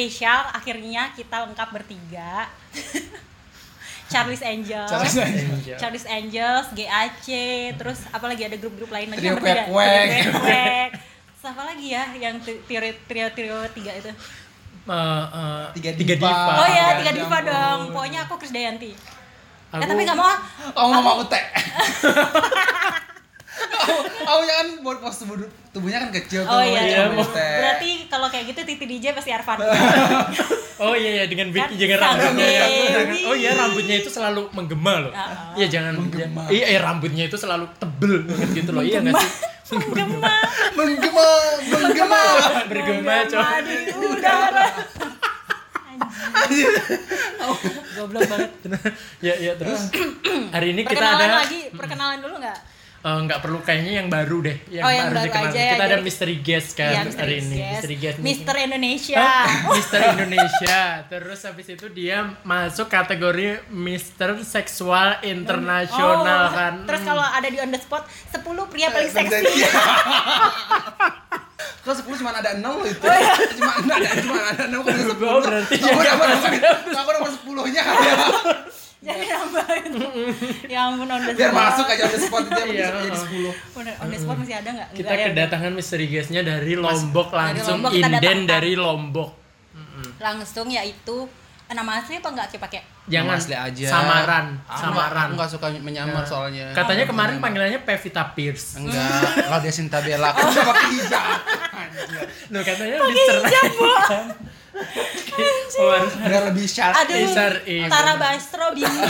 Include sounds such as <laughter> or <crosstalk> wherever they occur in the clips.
spesial akhirnya kita lengkap bertiga. <laughs> Charles Angels, Charles Angel. Charles Angels, GAC, terus apalagi ada grup-grup lain lagi Trio yang berbeda. Kwek-Kwek. Trio Kwek-Kwek. Terus apa lagi ya yang tri- trio trio trio tiga itu? Eh, eh, Tiga tiga diva. diva. Oh ya, ya tiga diva dong. Pokoknya aku Krisdayanti. Eh Aku- tapi nggak mau. Oh nggak mau teh. <laughs> Oh, oh ya kan buat pos tubuh tubuhnya kan kecil tuh. Oh iya, iya, teh. Berarti kalau kayak gitu Titi DJ pasti Arvan. <laughs> Oh iya ya dengan Kan Vicky jangan sang rambutnya ya. Dewi. Oh iya rambutnya itu selalu menggema loh. Ah, ah. Iya jangan Menggema. Iya eh, rambutnya itu selalu tebel banget gitu loh. Iya nggak sih? Menggema. menggema, menggema. Bergema coy. di udara. Goblok banget. <laughs> Ya ya terus hari ini kita Perkenalan ada lagi, perkenalan dulu nggak? Eh, nggak perlu kayaknya yang baru deh. Yang Oh, yang baru dikenal. aja ya, Kita ada jadi- mystery guest kan Iya, hari Misteri ini. Guest. Mystery guest. Mister Indonesia. Mister Indonesia. Terus habis itu dia masuk kategori Mister Seksual Internasional Oh, kan. Terus kalau ada di on the spot, 10 pria paling seksi. Iya. <laughs> Kok 10 cuma ada 6 loh itu. <laughs> Cuma ada cuma ada 6 kok bisa 10. Oh, berarti aku dapat <laughs> aku dapat 10-nya ya. Jadi nambahin. ya ampun on the spot. Biar masuk aja ada spot itu <laughs> Iya, bisa jadi oh. 10. Bener, on the spot masih ada nggak? kita Nggak ya? kedatangan misteri guestnya dari Lombok langsung Lombok kita inden dari Lombok. Langsung yaitu eh, nama asli apa nggak kita pakai? Jangan asli aja. Samaran, Aku samaran. Aku enggak suka menyamar soalnya. Katanya kemarin panggilannya Pevita Pierce. Enggak, <laughs> Claudia Sinta Bella. Kan udah pakai hijab. Anjir. Loh katanya dicerai. Oh, harus <laughs> Biar lebih sharp. Aduh, iya. Tara Bastro bingung.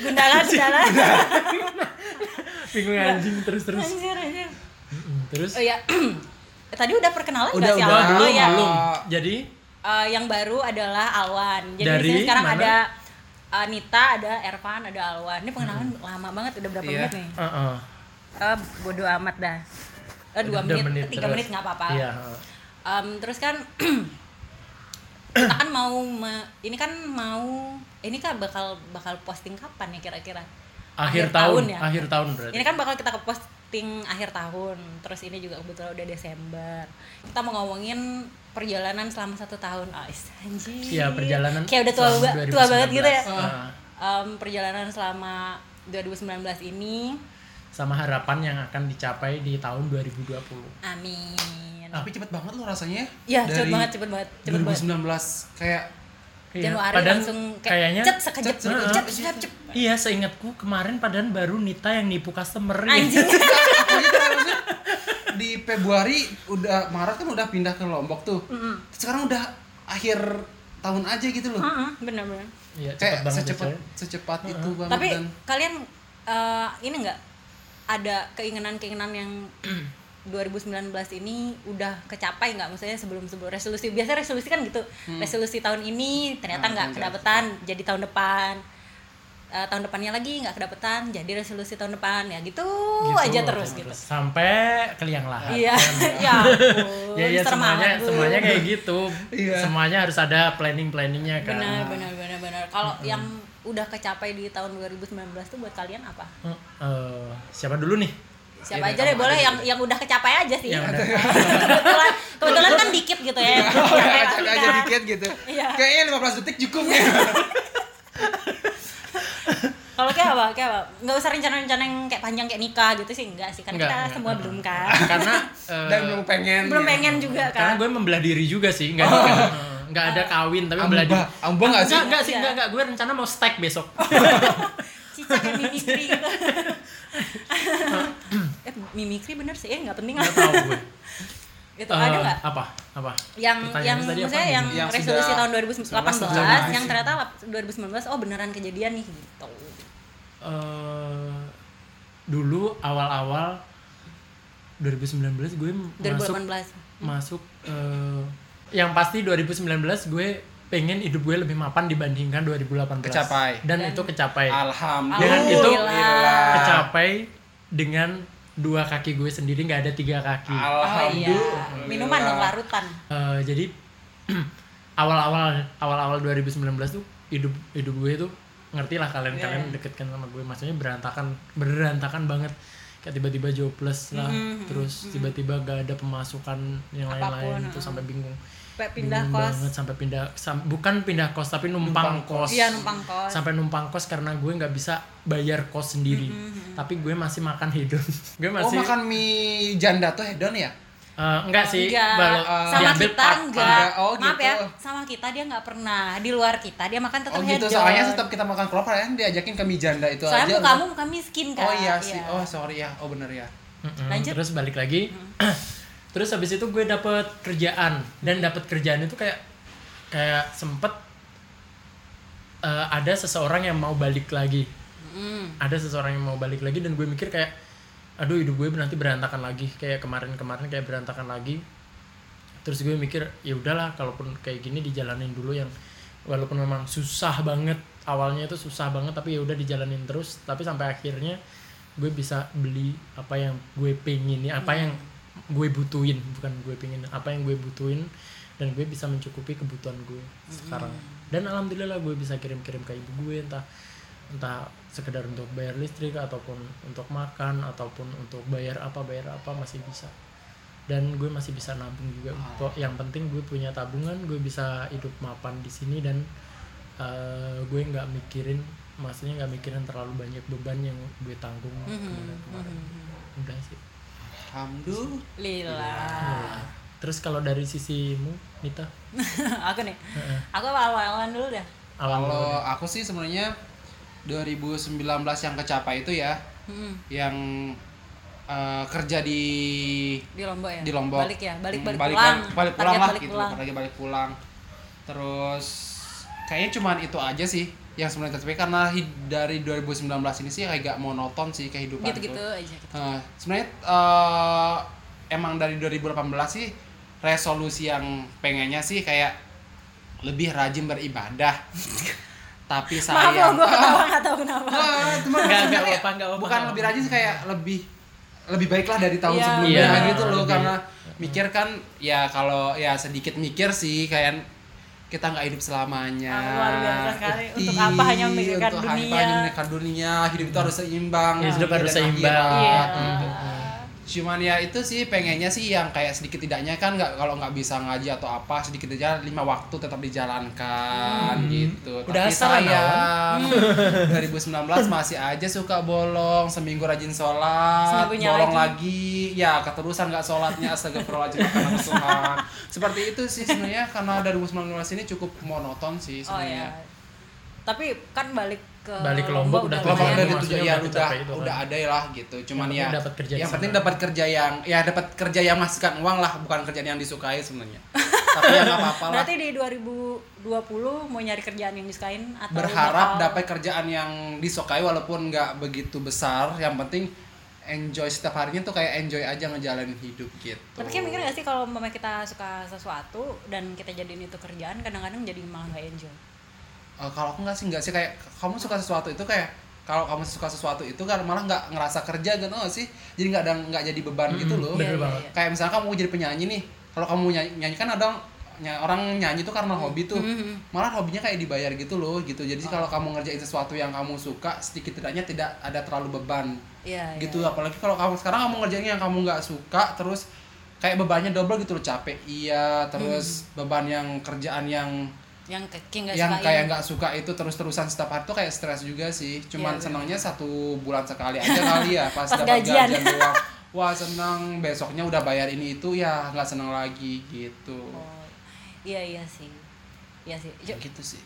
Gundala, Gundala. bingung anjing terus terus. Anjir, anjir. Terus Oh ya, <clears throat> tadi udah perkenalan Udah, nggak sih udah. Belum Oh ya, belum. Jadi Eh, yang baru adalah Alwan. Jadi Dari sekarang mana? ada eh, Nita, ada Ervan, ada Alwan. Ini pengenalan lama banget, udah berapa Iya. menit nih? uh -uh. Eh, bodo amat dah. Eh, dua Udah menit, tiga terus. menit nggak apa-apa. Iya. Em, terus kan <clears throat> kita kan mau me- ini kan mau ini kan bakal bakal posting kapan ya kira-kira? Akhir, Akhir tahun, tahun ya? akhir tahun berarti. Ini kan bakal kita ke posting akhir tahun. Terus ini juga kebetulan udah Desember. Kita mau ngomongin perjalanan selama satu tahun. Ah, is- anjir. Iya, perjalanan Kayak udah tua, tua banget gitu ya. 2019. Ah. Em, perjalanan selama 2019 ini. Sama harapan yang akan dicapai di tahun 2020. Amin. Tapi cepet banget loh rasanya. Iya, cepet banget, cepet banget, cepet banget. 2019 kayak Iya, Januari padahal langsung kayak kayaknya cet sekejap cet, cet, cet, cet, cet, cet. Iya, seingatku kemarin padahal baru Nita yang nipu customer. Anjing. gitu <laughs> harusnya di Februari udah Maret kan udah pindah ke Lombok tuh. Sekarang udah akhir tahun aja gitu loh. Heeh, bener-bener. Iya, cepet Kayak banget ya, secepat secepat itu banget Tapi dan kalian eh, ini enggak ada keinginan-keinginan yang <clears throat> 2019 ini udah kecapai nggak? Maksudnya sebelum sebelum resolusi biasa resolusi kan gitu. Resolusi tahun ini ternyata Ah, nggak enggak. kedapetan jadi tahun depan. Eh, tahun depannya lagi nggak kedapetan jadi resolusi tahun depan. Ya gitu, Gitu, aja terus gitu. Sampai ke liang lahat. iya <laughs> ya ampun, Ya, ya serem semuanya semuanya kayak gitu. Iya. Semuanya harus ada planning-planningnya kan. benar benar benar benar. Kalau yang udah kecapai di tahun 2019 tuh buat kalian apa Eh, eh, siapa dulu nih? siapa Iya, aja deh boleh yang yang udah kecapai aja sih Yang kebetulan kebetulan kan dikit gitu ya kecapai Acak aja kan. dikit gitu. Iya. Kayaknya 15 detik cukup ya. <laughs> kalau kayak apa kayak apa nggak usah rencana-rencana yang kayak panjang kayak nikah gitu sih enggak sih kan Enggak, kita enggak. semua belum kan Karena eh, <laughs> Dan belum pengen. belum ya. pengen juga karena kan gue membelah diri juga sih, enggak nikah. <laughs> Eh, Enggak ada kawin tapi membelah diri. Amba, amba nggak sih? Enggak, enggak sih, enggak, enggak. Gue rencana mau stack besok. <laughs> cicak kayak mimikri <laughs> gitu eh mimikri bener sih eh nggak penting lah Enggak tahu gue. <laughs> gitu Eh, ada nggak Apa? Apa? yang Pertanyaannya yang tadi apa maksudnya yang, Yang resolusi sudah tahun 2018 18 yang ternyata lap- 2019 oh beneran kejadian nih gitu eh dulu awal-awal 2019 gue masuk 2018 masuk eh, yang pasti 2019 gue pengen hidup gue lebih mapan dibandingkan 2018 Kecapai. dan, Dan- itu kecapai. Alhamdulillah. Dengan itu Alhamdulillah. kecapai dengan dua kaki gue sendiri nggak ada tiga kaki. Oh iya. Minuman dong larutan. Eh, jadi <clears throat> awal-awal awal-awal 2019 tuh hidup hidup gue tuh ngerti lah kalian kalian Iya. deket kan sama gue. Maksudnya berantakan berantakan banget. Kayak tiba-tiba jobless lah terus tiba-tiba gak ada pemasukan yang lain-lain tuh sampai bingung Sampai pindah Bingung kos. banget sampai pindah sam- bukan pindah kos tapi numpang, Numpang kos. kos. Iya numpang kos. Sampai numpang kos karena gue nggak bisa bayar kos sendiri. Tapi gue masih makan hedon <laughs> gue Oh masih makan mie janda tuh hedon ya? Eh, enggak sih. Enggak. Baru sama diambil kita part- enggak. Enggak. Oh, maaf gitu. ya. Sama kita dia nggak pernah. Di luar kita dia makan tetap Oh gitu, hedon. soalnya setiap kita makan kelopak ya. Diajakin ke mie janda itu soalnya aja. kamu bukan miskin kan Oh iya sih, oh sorry ya, oh bener ya. Mm-mm. Lanjut. terus balik lagi terus habis itu gue dapet kerjaan. Dan dapet kerjaan itu kayak kayak sempet eh, ada seseorang yang mau balik lagi. Hmm. ada seseorang yang mau balik lagi dan gue mikir kayak aduh hidup gue nanti berantakan lagi. Kayak kemarin-kemarin kayak berantakan lagi. Terus gue mikir ya udahlah kalaupun kayak gini dijalanin dulu yang walaupun memang susah banget awalnya itu susah banget tapi ya udah dijalanin terus. Tapi sampai akhirnya gue bisa beli apa yang gue pengen apa yang gue butuhin bukan gue pengen apa yang gue butuhin dan gue bisa mencukupi kebutuhan gue sekarang. Dan alhamdulillah gue bisa kirim-kirim ke ibu gue entah entah sekedar untuk bayar listrik ataupun untuk makan ataupun untuk bayar apa bayar apa masih bisa. Dan gue masih bisa nabung juga. Kok yang penting gue punya tabungan gue bisa hidup mapan di sini dan eh, gue nggak mikirin maksudnya nggak mikirin terlalu banyak beban yang gue tanggung kemarin-kemarin. Udah sih Alhamdulillah. Nah, terus kalau dari sisimu Nita <laughs> aku nih aku awal-awalan dulu dah awal Kalau aku sih sebenarnya 2019 yang kecapai itu ya, Hmm. yang eh, kerja di di lombok ya di Lombok. balik ya balik Hmm, balik, balik, pulang balik, balik pulang Target lah balik gitu, pulang. lagi balik pulang. Terus kayaknya cuman itu aja sih yang sebenarnya tercapai karena hid- dari 2019 ini sih kayak gak monoton sih kehidupan gitu-gitu aja gitu. Eh, sebenarnya eh, emang dari 2018 sih resolusi yang pengennya sih kayak lebih rajin beribadah. <laughs> Tapi maaf sayang. loh gue ketawa nggak tahu kenapa nggak sebenarnya apa-apa, nggak apa-apa. bukan lebih rajin sih kayak lebih lebih baiklah dari tahun Iya. sebelumnya Iya, gitu loh lebih. karena mikir kan ya kalau ya sedikit mikir sih kayak kita nggak hidup selamanya. Ah, luar biasa sekali. Untuk Ih, apa hanya memikirkan untuk dunia? apa hanya memikirkan dunia, hidup itu harus seimbang. Ya, hidup harus seimbang. akhirat, Iya. gitu. Cuman ya itu sih pengennya sih yang kayak sedikit tidaknya kan nggak kalau nggak bisa ngaji atau apa sedikit aja lima waktu tetap dijalankan gitu. Udah Tapi sayang 2019 <laughs> masih aja suka bolong seminggu rajin sholat Seminggunya bolong lagi. lagi. ya keterusan nggak sholatnya astagfirullahaladzim karena Tuhan seperti itu sih sebenarnya karena 2019 ini cukup monoton sih oh ya sebenarnya tapi kan balik ke Balik ke Lombok udah Kalau lumayan dari ya, itu maksudnya ya udah udah itu kan. udah ada lah gitu. Cuman Yang ya penting dapat kerja di yang penting dapat kerja yang ya dapat kerja yang menghasilkan uang lah, bukan kerjaan yang disukai sebenarnya. <laughs> Tapi ya nggak apa-apa lah. berarti di 2020 mau nyari kerjaan yang disukain atau Berharap bakal- dapat kerjaan yang disukai walaupun nggak begitu besar. Yang penting enjoy setiap harinya tuh kayak enjoy aja ngejalanin hidup gitu. tapi kayak mikir gak sih kalau umpamanya kita suka sesuatu dan kita jadiin itu kerjaan kadang-kadang jadi malah nggak enjoy Eh, kalau aku nggak sih nggak sih kayak kamu suka sesuatu itu kayak kalau kamu suka sesuatu itu kan malah nggak ngerasa kerja gitu nggak sih? Jadi nggak ada nggak jadi beban gitu loh. bener Iya, iya, banget. iya. kayak misalnya kamu mau jadi penyanyi nih kalau kamu nyanyi, nyanyi kan ada orang nyanyi itu karena hobi tuh. Mhm. malah hobinya kayak dibayar gitu loh gitu. Jadi kalau kamu ngerjain sesuatu yang kamu suka sedikit tidaknya tidak ada terlalu beban. Iya, gitu. iya. apalagi kalau kamu sekarang kamu ngerjain yang kamu nggak suka terus kayak bebannya double gitu loh capek. Iya terus beban yang kerjaan yang yang keki nggak yang sukain. kayak nggak suka itu terus-terusan setiap hari tuh kayak stres juga sih. Cuman Iya, senangnya satu bulan sekali aja kali ya pas, Pas dapat gajian. gajian doang. Wah senang besoknya udah bayar ini itu ya nggak senang lagi gitu. Oh, iya iya sih iya sih Ya gitu sih.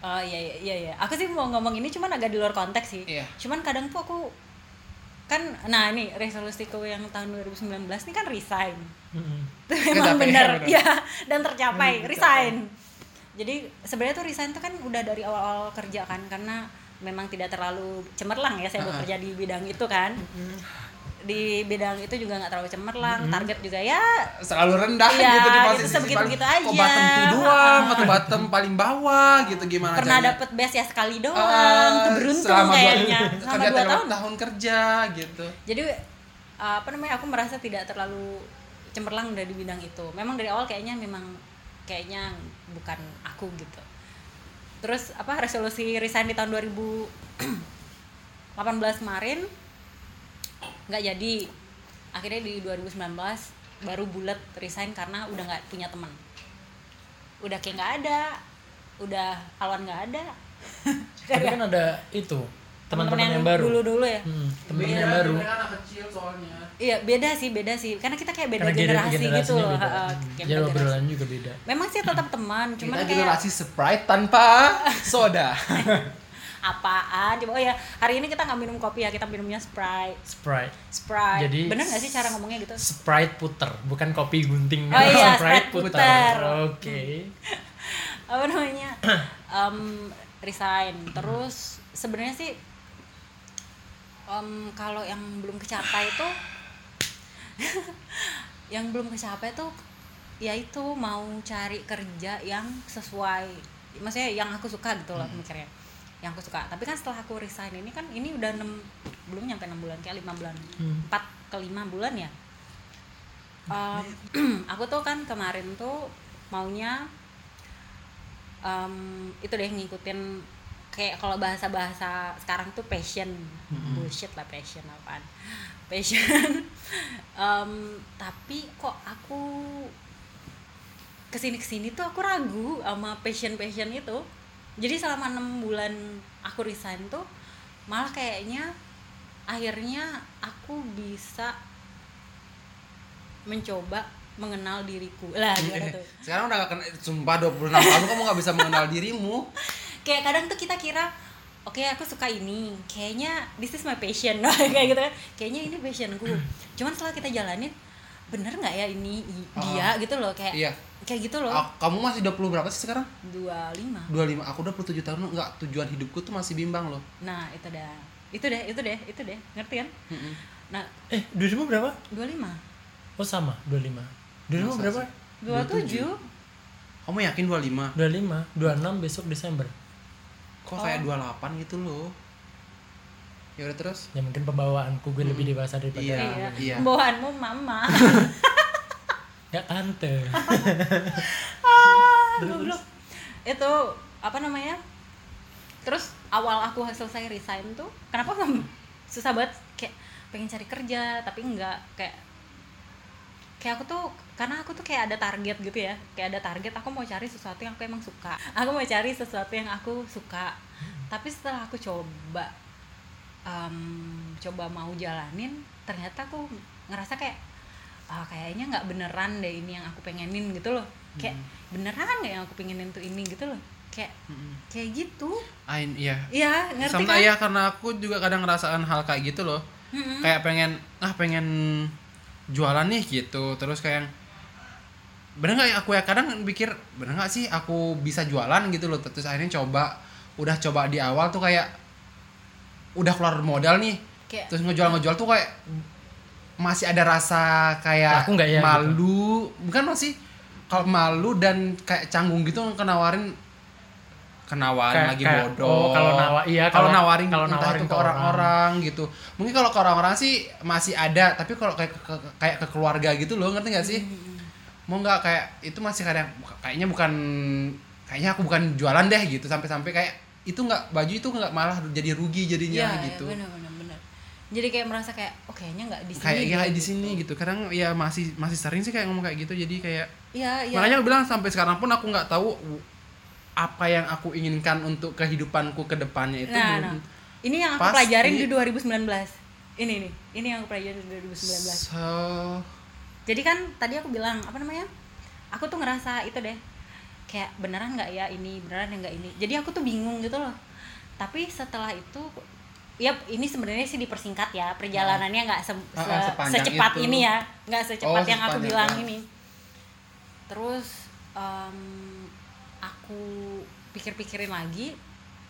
oh iya iya iya iya aku sih mau ngomong ini cuman agak di luar konteks sih Iya. cuman kadang tuh aku kan nah ini resolusiku yang tahun 2019 ini kan resign Mm-mm. itu Tercapai, memang benar ya, benar. ya dan tercapai Hmm, resign jadi sebenarnya tuh resign tuh kan udah dari awal-awal kerja kan karena memang tidak terlalu cemerlang ya saya Ah. bekerja di bidang itu kan di bidang itu juga nggak terlalu cemerlang Hmm. target juga ya Selalu rendah Iya, gitu di gitu, posisi sebegitu-begitu paling- aja. Kok bottom two doang atau bottom <laughs> paling bawah gitu gimana pernah caranya? dapet best ya sekali doang tuh beruntung selama dua- kayaknya <laughs> selama kerja dua tahun tahun kerja gitu. jadi uh, apa namanya aku merasa tidak terlalu cemerlang udah di bidang itu memang dari awal kayaknya memang kayaknya bukan aku gitu. Terus apa resolusi resign di tahun 2018 kemarin nggak jadi. Akhirnya di 2019 baru bulat resign karena udah nggak punya teman. Udah kayak nggak ada udah kawan nggak ada. Tapi kan ada itu teman-teman teman-teman yang, baru. dulu dulu ya Hmm, teman-teman yang baru. Anak kecil soalnya. iya beda sih beda sih karena kita kayak beda Karena generasi gitu loh beda. Hmm. Jadi obrolan juga beda. memang sih tetap teman cuman Kita kayak generasi Sprite tanpa <laughs> soda. <laughs> apaan coba oh ya hari ini kita nggak minum kopi ya kita minumnya sprite Sprite. sprite Jadi- bener nggak sih cara ngomongnya gitu Sprite puter, bukan kopi gunting. Oh iya, Sprite puter. Oke. apa namanya <clears throat> Em, resign terus sebenarnya sih em, kalau yang belum kecapai itu <laughs> yang belum kecapai tuh itu mau cari kerja yang sesuai. Maksudnya yang aku suka gitu loh mikirnya yang aku suka. Tapi kan setelah aku resign ini kan ini udah enam belum nyampe enam bulan kayak lima bulan. Hmm. empat ke lima bulan ya. Em, <clears throat> aku tuh kan kemarin tuh maunya em, itu deh ngikutin kayak kalau bahasa-bahasa sekarang tuh passion. Bullshit lah passion apaan? <laughs> Passion. <laughs> Em, tapi kok aku ke sini ke sini tuh aku ragu sama passion passion itu. Jadi selama enam bulan aku resign tuh malah kayaknya akhirnya aku bisa mencoba mengenal diriku. Lah <laughs> tuh? Sekarang udah gak kena, sumpah 26 tahun kamu gak bisa mengenal dirimu. Kayak kadang tuh kita kira oke aku suka ini kayaknya this is my passion <laughs> kayak gitu kan kayaknya ini passionku cuman setelah kita jalanin bener nggak ya ini i- dia gitu loh kayak Iya. kayak gitu loh Ah, Kamu masih 20 berapa sih sekarang? dua lima 25. Aku 27 tahun enggak tujuan hidupku tuh masih bimbang loh. nah itu dah itu deh itu deh itu deh ngerti kan Mm-mm. nah Eh, 2000 berapa? dua lima Oh sama, 25. 2000 Masa berapa? sih? dua tujuh Kamu yakin 25? 25, 26 besok Desember. Kok kayak 28 gitu loh. Ya udah terus. Ya mungkin pembawaanku gue lebih dewasa daripada Iya. iya iya. bawaanmu mama <laughs> Ya tante. <laughs> ah goblok itu apa namanya terus awal aku selesai resign tuh kenapa <laughs> susah banget kayak pengen cari kerja tapi enggak kayak kayak aku tuh karena aku tuh kayak ada target gitu ya. Kayak ada target aku mau cari sesuatu yang aku emang suka. <laughs> Aku mau cari sesuatu yang aku suka. Tapi setelah aku coba em, coba mau jalanin ternyata aku ngerasa kayak ah kayaknya nggak beneran deh ini yang aku pengenin gitu loh. Kayak beneran nggak yang aku pengenin tuh ini? Gitu loh. Kayak kayak gitu. Ain iya. iya ngerti Sama kan? ya karena aku juga kadang ngerasain hal kayak gitu loh. Mm-mm. Kayak pengen ah pengen jualan nih gitu. Terus kayak yang, bener nggak ya aku ya kadang pikir bener nggak sih aku bisa jualan gitu loh. Terus akhirnya coba udah coba di awal tuh kayak udah keluar modal nih. kayak Terus ngejual ngejual tuh kayak masih ada rasa kayak Laku nggak ya, malu bukan masih kalau malu dan kayak canggung gitu kenawarin kenawarin Kayak- lagi kayak, bodoh. oh, kalau nawa- iya, kalau kalau- nawarin kalau nawarin itu ke orang-orang gitu. Mungkin kalau ke orang-orang sih masih ada tapi kalau kayak ke, kayak ke keluarga gitu loh ngerti gak sih? Mau nggak kayak itu masih kadang kayaknya bukan kayaknya aku bukan jualan deh gitu. Sampai-sampai kayak itu nggak baju itu nggak malah jadi rugi jadinya Iya, gitu. iya, bener bener bener jadi kayak merasa kayak oh kayaknya nggak di sini kayak kayak gitu. di sini gitu. Kadang ya masih masih sering sih kayak ngomong kayak gitu. Jadi kayak iya iya. makanya aku bilang sampai sekarang pun aku nggak tahu apa yang aku inginkan untuk kehidupanku ke depannya itu nah, belum nah. ini yang aku pasti. pelajarin di 2019 ini nih ini yang aku pelajarin di 2019 so jadi kan tadi aku bilang apa namanya? Aku tuh ngerasa itu deh. Kayak beneran nggak ya ini? Beneran ya nggak ini? Jadi aku tuh bingung gitu loh. Tapi setelah itu ya ini sebenarnya sih dipersingkat ya. Perjalanannya nggak se- Ah, ah, se- secepat itu. ini ya. Nggak secepat Oh, yang aku bilang ah. ini. Terus em, aku pikir-pikirin lagi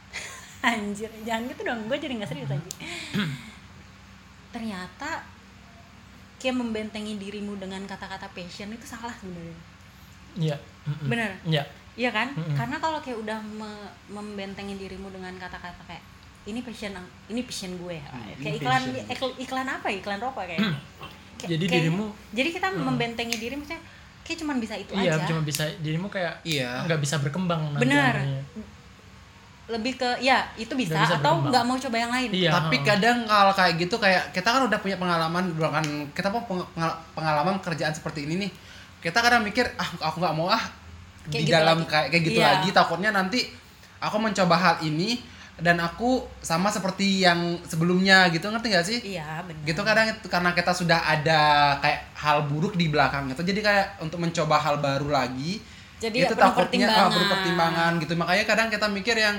<laughs> anjir jangan gitu dong gue jadi nggak serius anjir <clears throat> ternyata kayak membentengi dirimu dengan kata-kata passion itu salah sebenarnya Iya. Mm-mm. bener Iya. iya kan Mm-mm. karena kalau kayak udah me- membentengi dirimu dengan kata-kata kayak ini passion ini passion gue kayak ini iklan passion. ikl- iklan apa ya iklan rokok kayak Kayak- Jadi kayak- dirimu- jadi kita membentengi diri maksudnya kayak cuman bisa itu Iya, aja cuma bisa dirimu kayak iya nggak bisa berkembang akhirnya. lebih ke ya itu bisa, bisa atau nggak mau coba yang lain Iya. tapi kadang kalau kayak gitu kayak kita kan udah punya pengalaman kan kita pengal- pengalaman kerjaan seperti ini nih kita kadang mikir ah aku nggak mau ah Kayak di gitu dalam lagi. kayak kayak gitu Iya. lagi takutnya nanti aku mencoba hal ini dan aku sama seperti yang sebelumnya gitu ngerti gak sih? Iya benar. Gitu kadang karena kita sudah ada kayak hal buruk di belakang itu jadi kayak untuk mencoba hal baru lagi Jadi itu penuh takutnya ah, perlu pertimbangan gitu. Makanya kadang kita mikir yang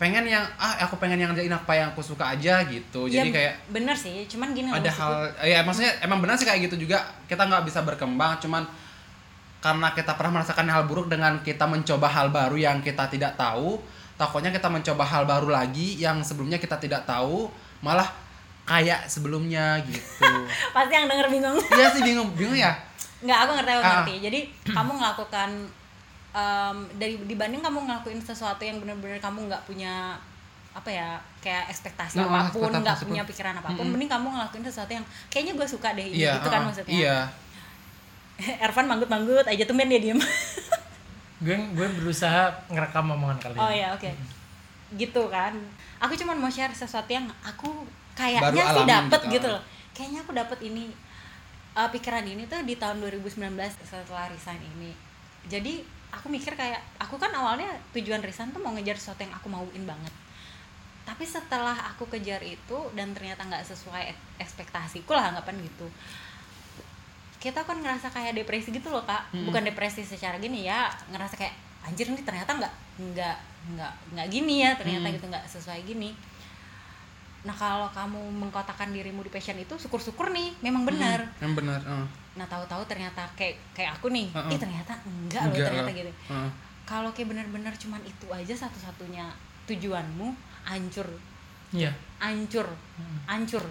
pengen yang ah aku pengen yang ngerjain apa yang aku suka aja gitu. Ya, jadi kayak bener sih cuman gini ada hal ya maksudnya emang benar sih kayak gitu juga. Kita nggak bisa berkembang cuman karena kita pernah merasakan hal buruk dengan kita mencoba hal baru yang kita tidak tahu takutnya kita mencoba hal baru lagi yang sebelumnya kita tidak tahu malah kayak sebelumnya gitu. <laughs> Pasti yang denger bingung. Iya sih bingung. Bingung ya? Nggak aku ngerti aku Ah. ngerti. Jadi kamu melakukan em, dari dibanding kamu ngelakuin sesuatu yang benar-benar kamu nggak punya apa ya kayak ekspektasi Nah, apa pun nggak punya pikiran apa pun Mm-mm. mending kamu ngelakuin sesuatu yang kayaknya gue suka deh iya gitu kan ah, maksudnya. iya. <laughs> Ervan manggut-manggut aja tumben dia diem <laughs> gue gue berusaha ngerekam omongan kalian. Oh ya oke. Gitu kan. Aku cuma mau share sesuatu yang aku kayaknya sih dapet gitu. gitu loh. Kayaknya aku dapet ini uh, pikiran ini tuh di tahun 2019 setelah resign ini. Jadi aku mikir kayak aku kan awalnya tujuan resign tuh mau ngejar sesuatu yang aku mauin banget. Tapi setelah aku kejar itu dan ternyata nggak sesuai ek- ekspektasiku lah anggapan gitu kita kan ngerasa kayak depresi gitu loh kak. Mm-mm. bukan depresi secara gini ya ngerasa kayak anjir nih ternyata nggak nggak nggak nggak gini ya ternyata Mm. gitu nggak sesuai gini. Nah kalau kamu mengkotakan dirimu di passion itu syukur-syukur nih memang benar. Hmm, yang benar ah. nah tahu-tahu ternyata kayak kayak aku nih Uh-uh. ih ternyata enggak, loh ternyata gitu. Ah. kalau kayak benar-benar cuman itu aja satu-satunya tujuanmu hancur. Iya. Hancur. Hancur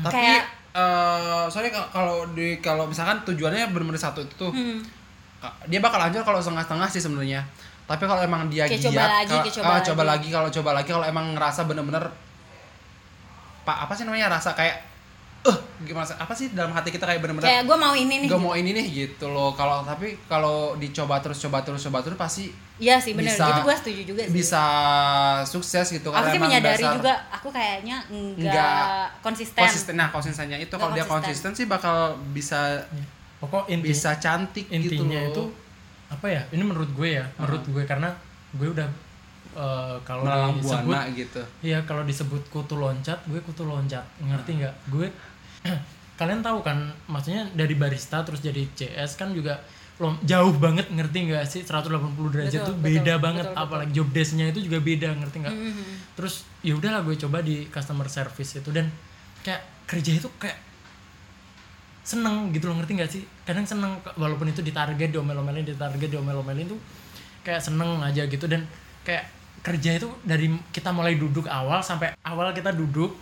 tapi kayak eh sorry kalau- di kalau misalkan tujuannya benar-benar satu itu tuh hmm, dia bakal hancur kalau setengah-setengah sih sebenarnya tapi kalau emang dia Kayak giat coba lagi, kayak coba lagi. coba lagi kalau coba lagi kalau emang ngerasa bener-bener pak apa sih namanya rasa kayak eh gimana? Sih? apa sih dalam hati kita kayak bener-bener kayak gue mau ini nih. Gak mau ini nih gitu loh. Kalau tapi kalau dicoba terus coba terus coba terus pasti Iya sih benar bisa- gitu gue setuju juga sih. bisa sukses gitu aku sih menyadari dasar juga aku kayaknya enggak, Nggak konsisten, konsisten. Nah konsistennya itu kalau dia konsisten. sih bakal bisa pokok inti, bisa cantik gitu intinya loh. itu apa ya? Ini menurut gue ya menurut gue karena gue udah eh, kalau disebut buana gitu. Iya kalau disebut kutu loncat, gue kutu loncat, ngerti nggak? Gue <clears throat> kalian tahu kan, maksudnya dari barista terus jadi CS kan juga lom, jauh banget ngerti nggak sih 180 derajat Betul, tuh betul, beda betul, banget, betul. apalagi job desk-nya itu juga beda ngerti nggak? Mhm. Terus ya udahlah gue coba di customer service itu dan kayak kerja itu kayak seneng gitu loh ngerti nggak sih? Kadang seneng walaupun itu ditarget diomel-omelin, ditarget diomel-omelin tuh kayak seneng aja gitu dan kayak kerja itu dari kita mulai duduk awal sampai awal kita duduk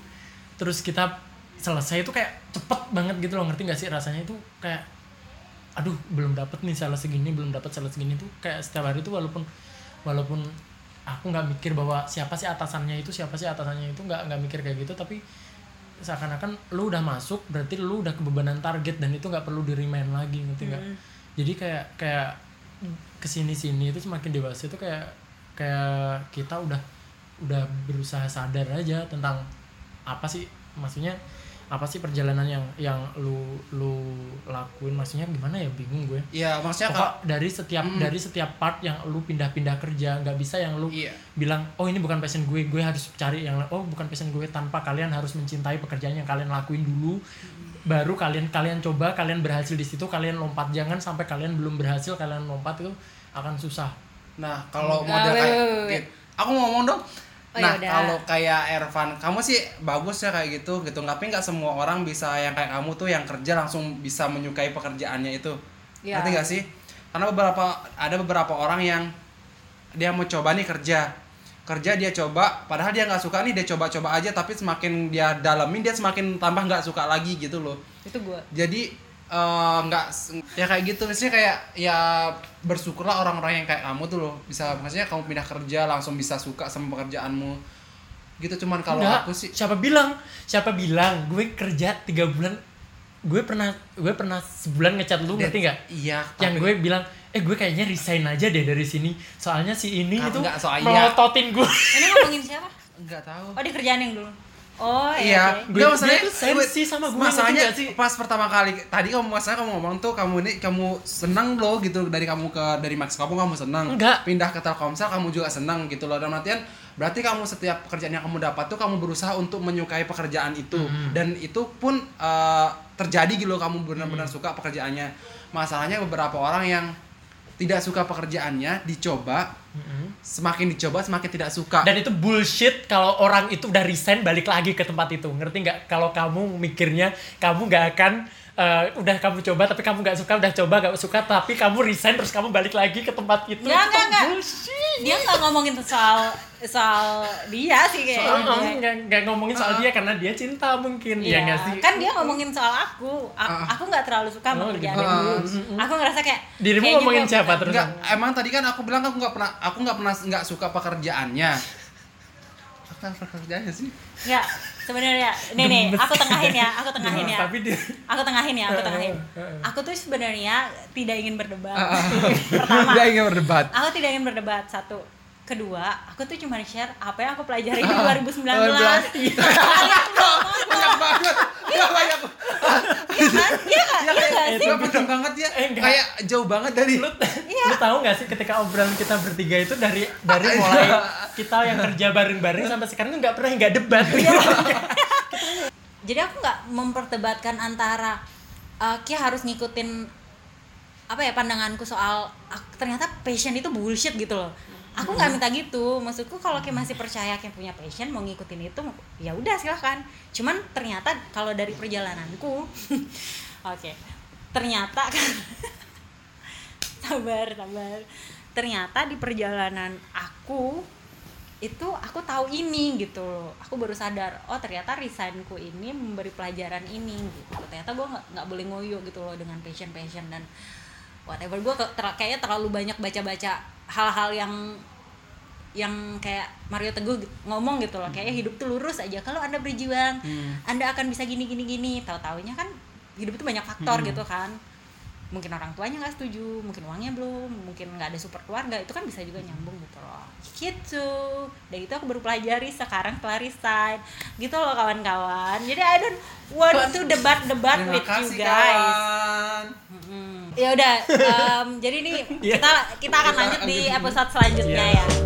terus kita selesai itu kayak cepet banget gitu loh ngerti nggak sih rasanya itu kayak aduh belum dapet nih salah segini belum dapat salah segini tuh kayak setiap hari itu walaupun walaupun aku nggak mikir bahwa siapa sih atasannya itu siapa sih atasannya itu nggak nggak mikir kayak gitu tapi seakan-akan lu udah masuk berarti lu udah kebebanan target dan itu nggak perlu di remind lagi ngerti nggak Hmm. jadi kayak kayak ke sini sini itu semakin dewasa itu kayak kayak kita udah udah berusaha sadar aja tentang apa sih maksudnya apa sih perjalanan yang yang lu lu lakuin? Maksudnya gimana ya? Bingung gue. Iya, maksudnya kalau dari setiap Mm. dari setiap part yang lu pindah-pindah kerja nggak bisa yang lu iya. bilang oh ini bukan passion gue gue harus cari yang oh bukan passion gue tanpa kalian harus mencintai pekerjaan yang kalian lakuin dulu. Baru kalian kalian coba kalian berhasil di situ kalian lompat. Jangan sampai kalian belum berhasil kalian lompat itu akan susah. Nah, kalau Ah, model wait, kayak wait. aku mau ngomong dong. Oh, nah, yaudah. kalau kayak Ervan, kamu sih bagus ya kayak gitu gitu. Tapi nggak semua orang bisa yang kayak kamu tuh yang kerja langsung bisa menyukai pekerjaannya itu. Iya. Ngerti nggak sih? Karena beberapa ada beberapa orang yang dia mau coba nih kerja. Kerja dia coba, padahal dia nggak suka nih dia coba-coba aja tapi semakin dia dalemin dia semakin tambah nggak suka lagi gitu loh. itu gue jadi nggak s- ya kayak gitu. Maksudnya kayak ya bersyukurlah orang-orang yang kayak kamu tuh loh. Bisa maksudnya kamu pindah kerja langsung bisa suka sama pekerjaanmu. Gitu cuman kalau aku sih siapa bilang? Siapa bilang? Gue kerja tiga bulan. Gue pernah gue pernah sebulan ngecat lu ngerti nggak? Iya. yang tapi- gue bilang eh gue kayaknya resign aja deh dari sini. Soalnya si ini Ah, itu enggak, soalnya- melototin gue. Ini ngomongin siapa? nggak tahu. Oh di kerjaan yang dulu. Oh Iya, iya. Gue- Nggak, masalahnya dia tuh sensi sama gue, Masalahnya sih? pas pertama kali tadi kamu masalah kamu ngomong tuh kamu ini kamu seneng loh gitu dari kamu ke dari Max kamu kamu seneng. Enggak. Pindah ke Telkomsel kamu juga seneng gitu loh. Dalam artian berarti kamu setiap pekerjaan yang kamu dapat tuh kamu berusaha untuk menyukai pekerjaan itu Mm-hmm. dan itu pun eh, terjadi gitu loh kamu benar-benar suka pekerjaannya. Masalahnya beberapa orang yang tidak suka pekerjaannya dicoba. Semakin dicoba semakin tidak suka. dan itu bullshit kalau orang itu udah resign balik lagi ke tempat itu. Ngerti nggak? Kalau kamu mikirnya kamu nggak akan eh, udah kamu coba tapi kamu nggak suka udah coba nggak suka tapi kamu resign terus kamu balik lagi ke tempat itu Nggak, nggak, nggak. Dia nggak ngomongin soal soal dia sih kayaknya. Oh, oh, nggak nggak ngomongin soal dia karena dia cinta mungkin ya Iya, nggak sih kan dia ngomongin soal aku. A- Ah. aku nggak terlalu suka Oh, sama kerjaan gitu. Ah. Aku ngerasa kayak dirimu kayaknya ngomongin siapa terus Enggak, emang tadi kan aku bilang aku nggak pernah aku nggak pernah nggak suka pekerjaannya. Apa sih? Nggak, sebenarnya nih nih, aku tengahin ya, aku tengahin ya. tapi dia Aku tengahin ya, aku tengahin. Heeh. Aku tuh sebenarnya tidak ingin berdebat. Ah, ah. Pertama, Dia ingin berdebat. aku tidak ingin berdebat satu. Kedua, aku tuh cuma share apa yang aku pelajari di Ah, 2019. 2019. Kalian tuh bohong aku. Banyak banget. Iya banyak. Iya kan? Iya nggak? Iya nggak kayak sih? Itu penting banget ya. Eh. Kayak jauh banget dari lu, Iya. lu tahu nggak sih ketika obrolan kita bertiga itu dari dari mulai kita yang kerja bareng-bareng sampai sekarang tuh nggak pernah nggak debat Iya. <laughs> Jadi aku nggak memperdebatkan antara uh, Kia harus ngikutin apa ya pandanganku soal ak- ternyata passion itu bullshit gitu loh. Aku nggak minta gitu. Maksudku kalau Kia masih percaya Kia punya passion mau ngikutin itu ya udah silahkan. Cuman ternyata kalau dari perjalananku <laughs> oke. Ternyata kan <laughs> sabar, sabar. Ternyata di perjalanan aku itu aku tahu ini gitu loh aku baru sadar oh ternyata resignku ini memberi pelajaran ini gitu ternyata gue nggak boleh ngoyo gitu loh dengan passion passion dan whatever gue kayaknya terlalu banyak baca-baca hal-hal yang yang kayak Mario Teguh ngomong gitu loh. Kayak hidup tuh lurus aja. Kalau anda berjuang anda akan bisa gini gini gini. Tahu taunya kan hidup itu banyak faktor gitu kan mungkin orang tuanya nggak setuju mungkin uangnya belum mungkin nggak ada support keluarga itu kan bisa juga nyambung gitu loh. Gitu. Dan itu aku baru pelajari sekarang setelah resign gitu loh kawan-kawan. Jadi I don't want to debat-debat Terima with you guys. kawan. Mm-mm. ya udah em, jadi nih <laughs> kita kita akan lanjut di episode selanjutnya Iya. ya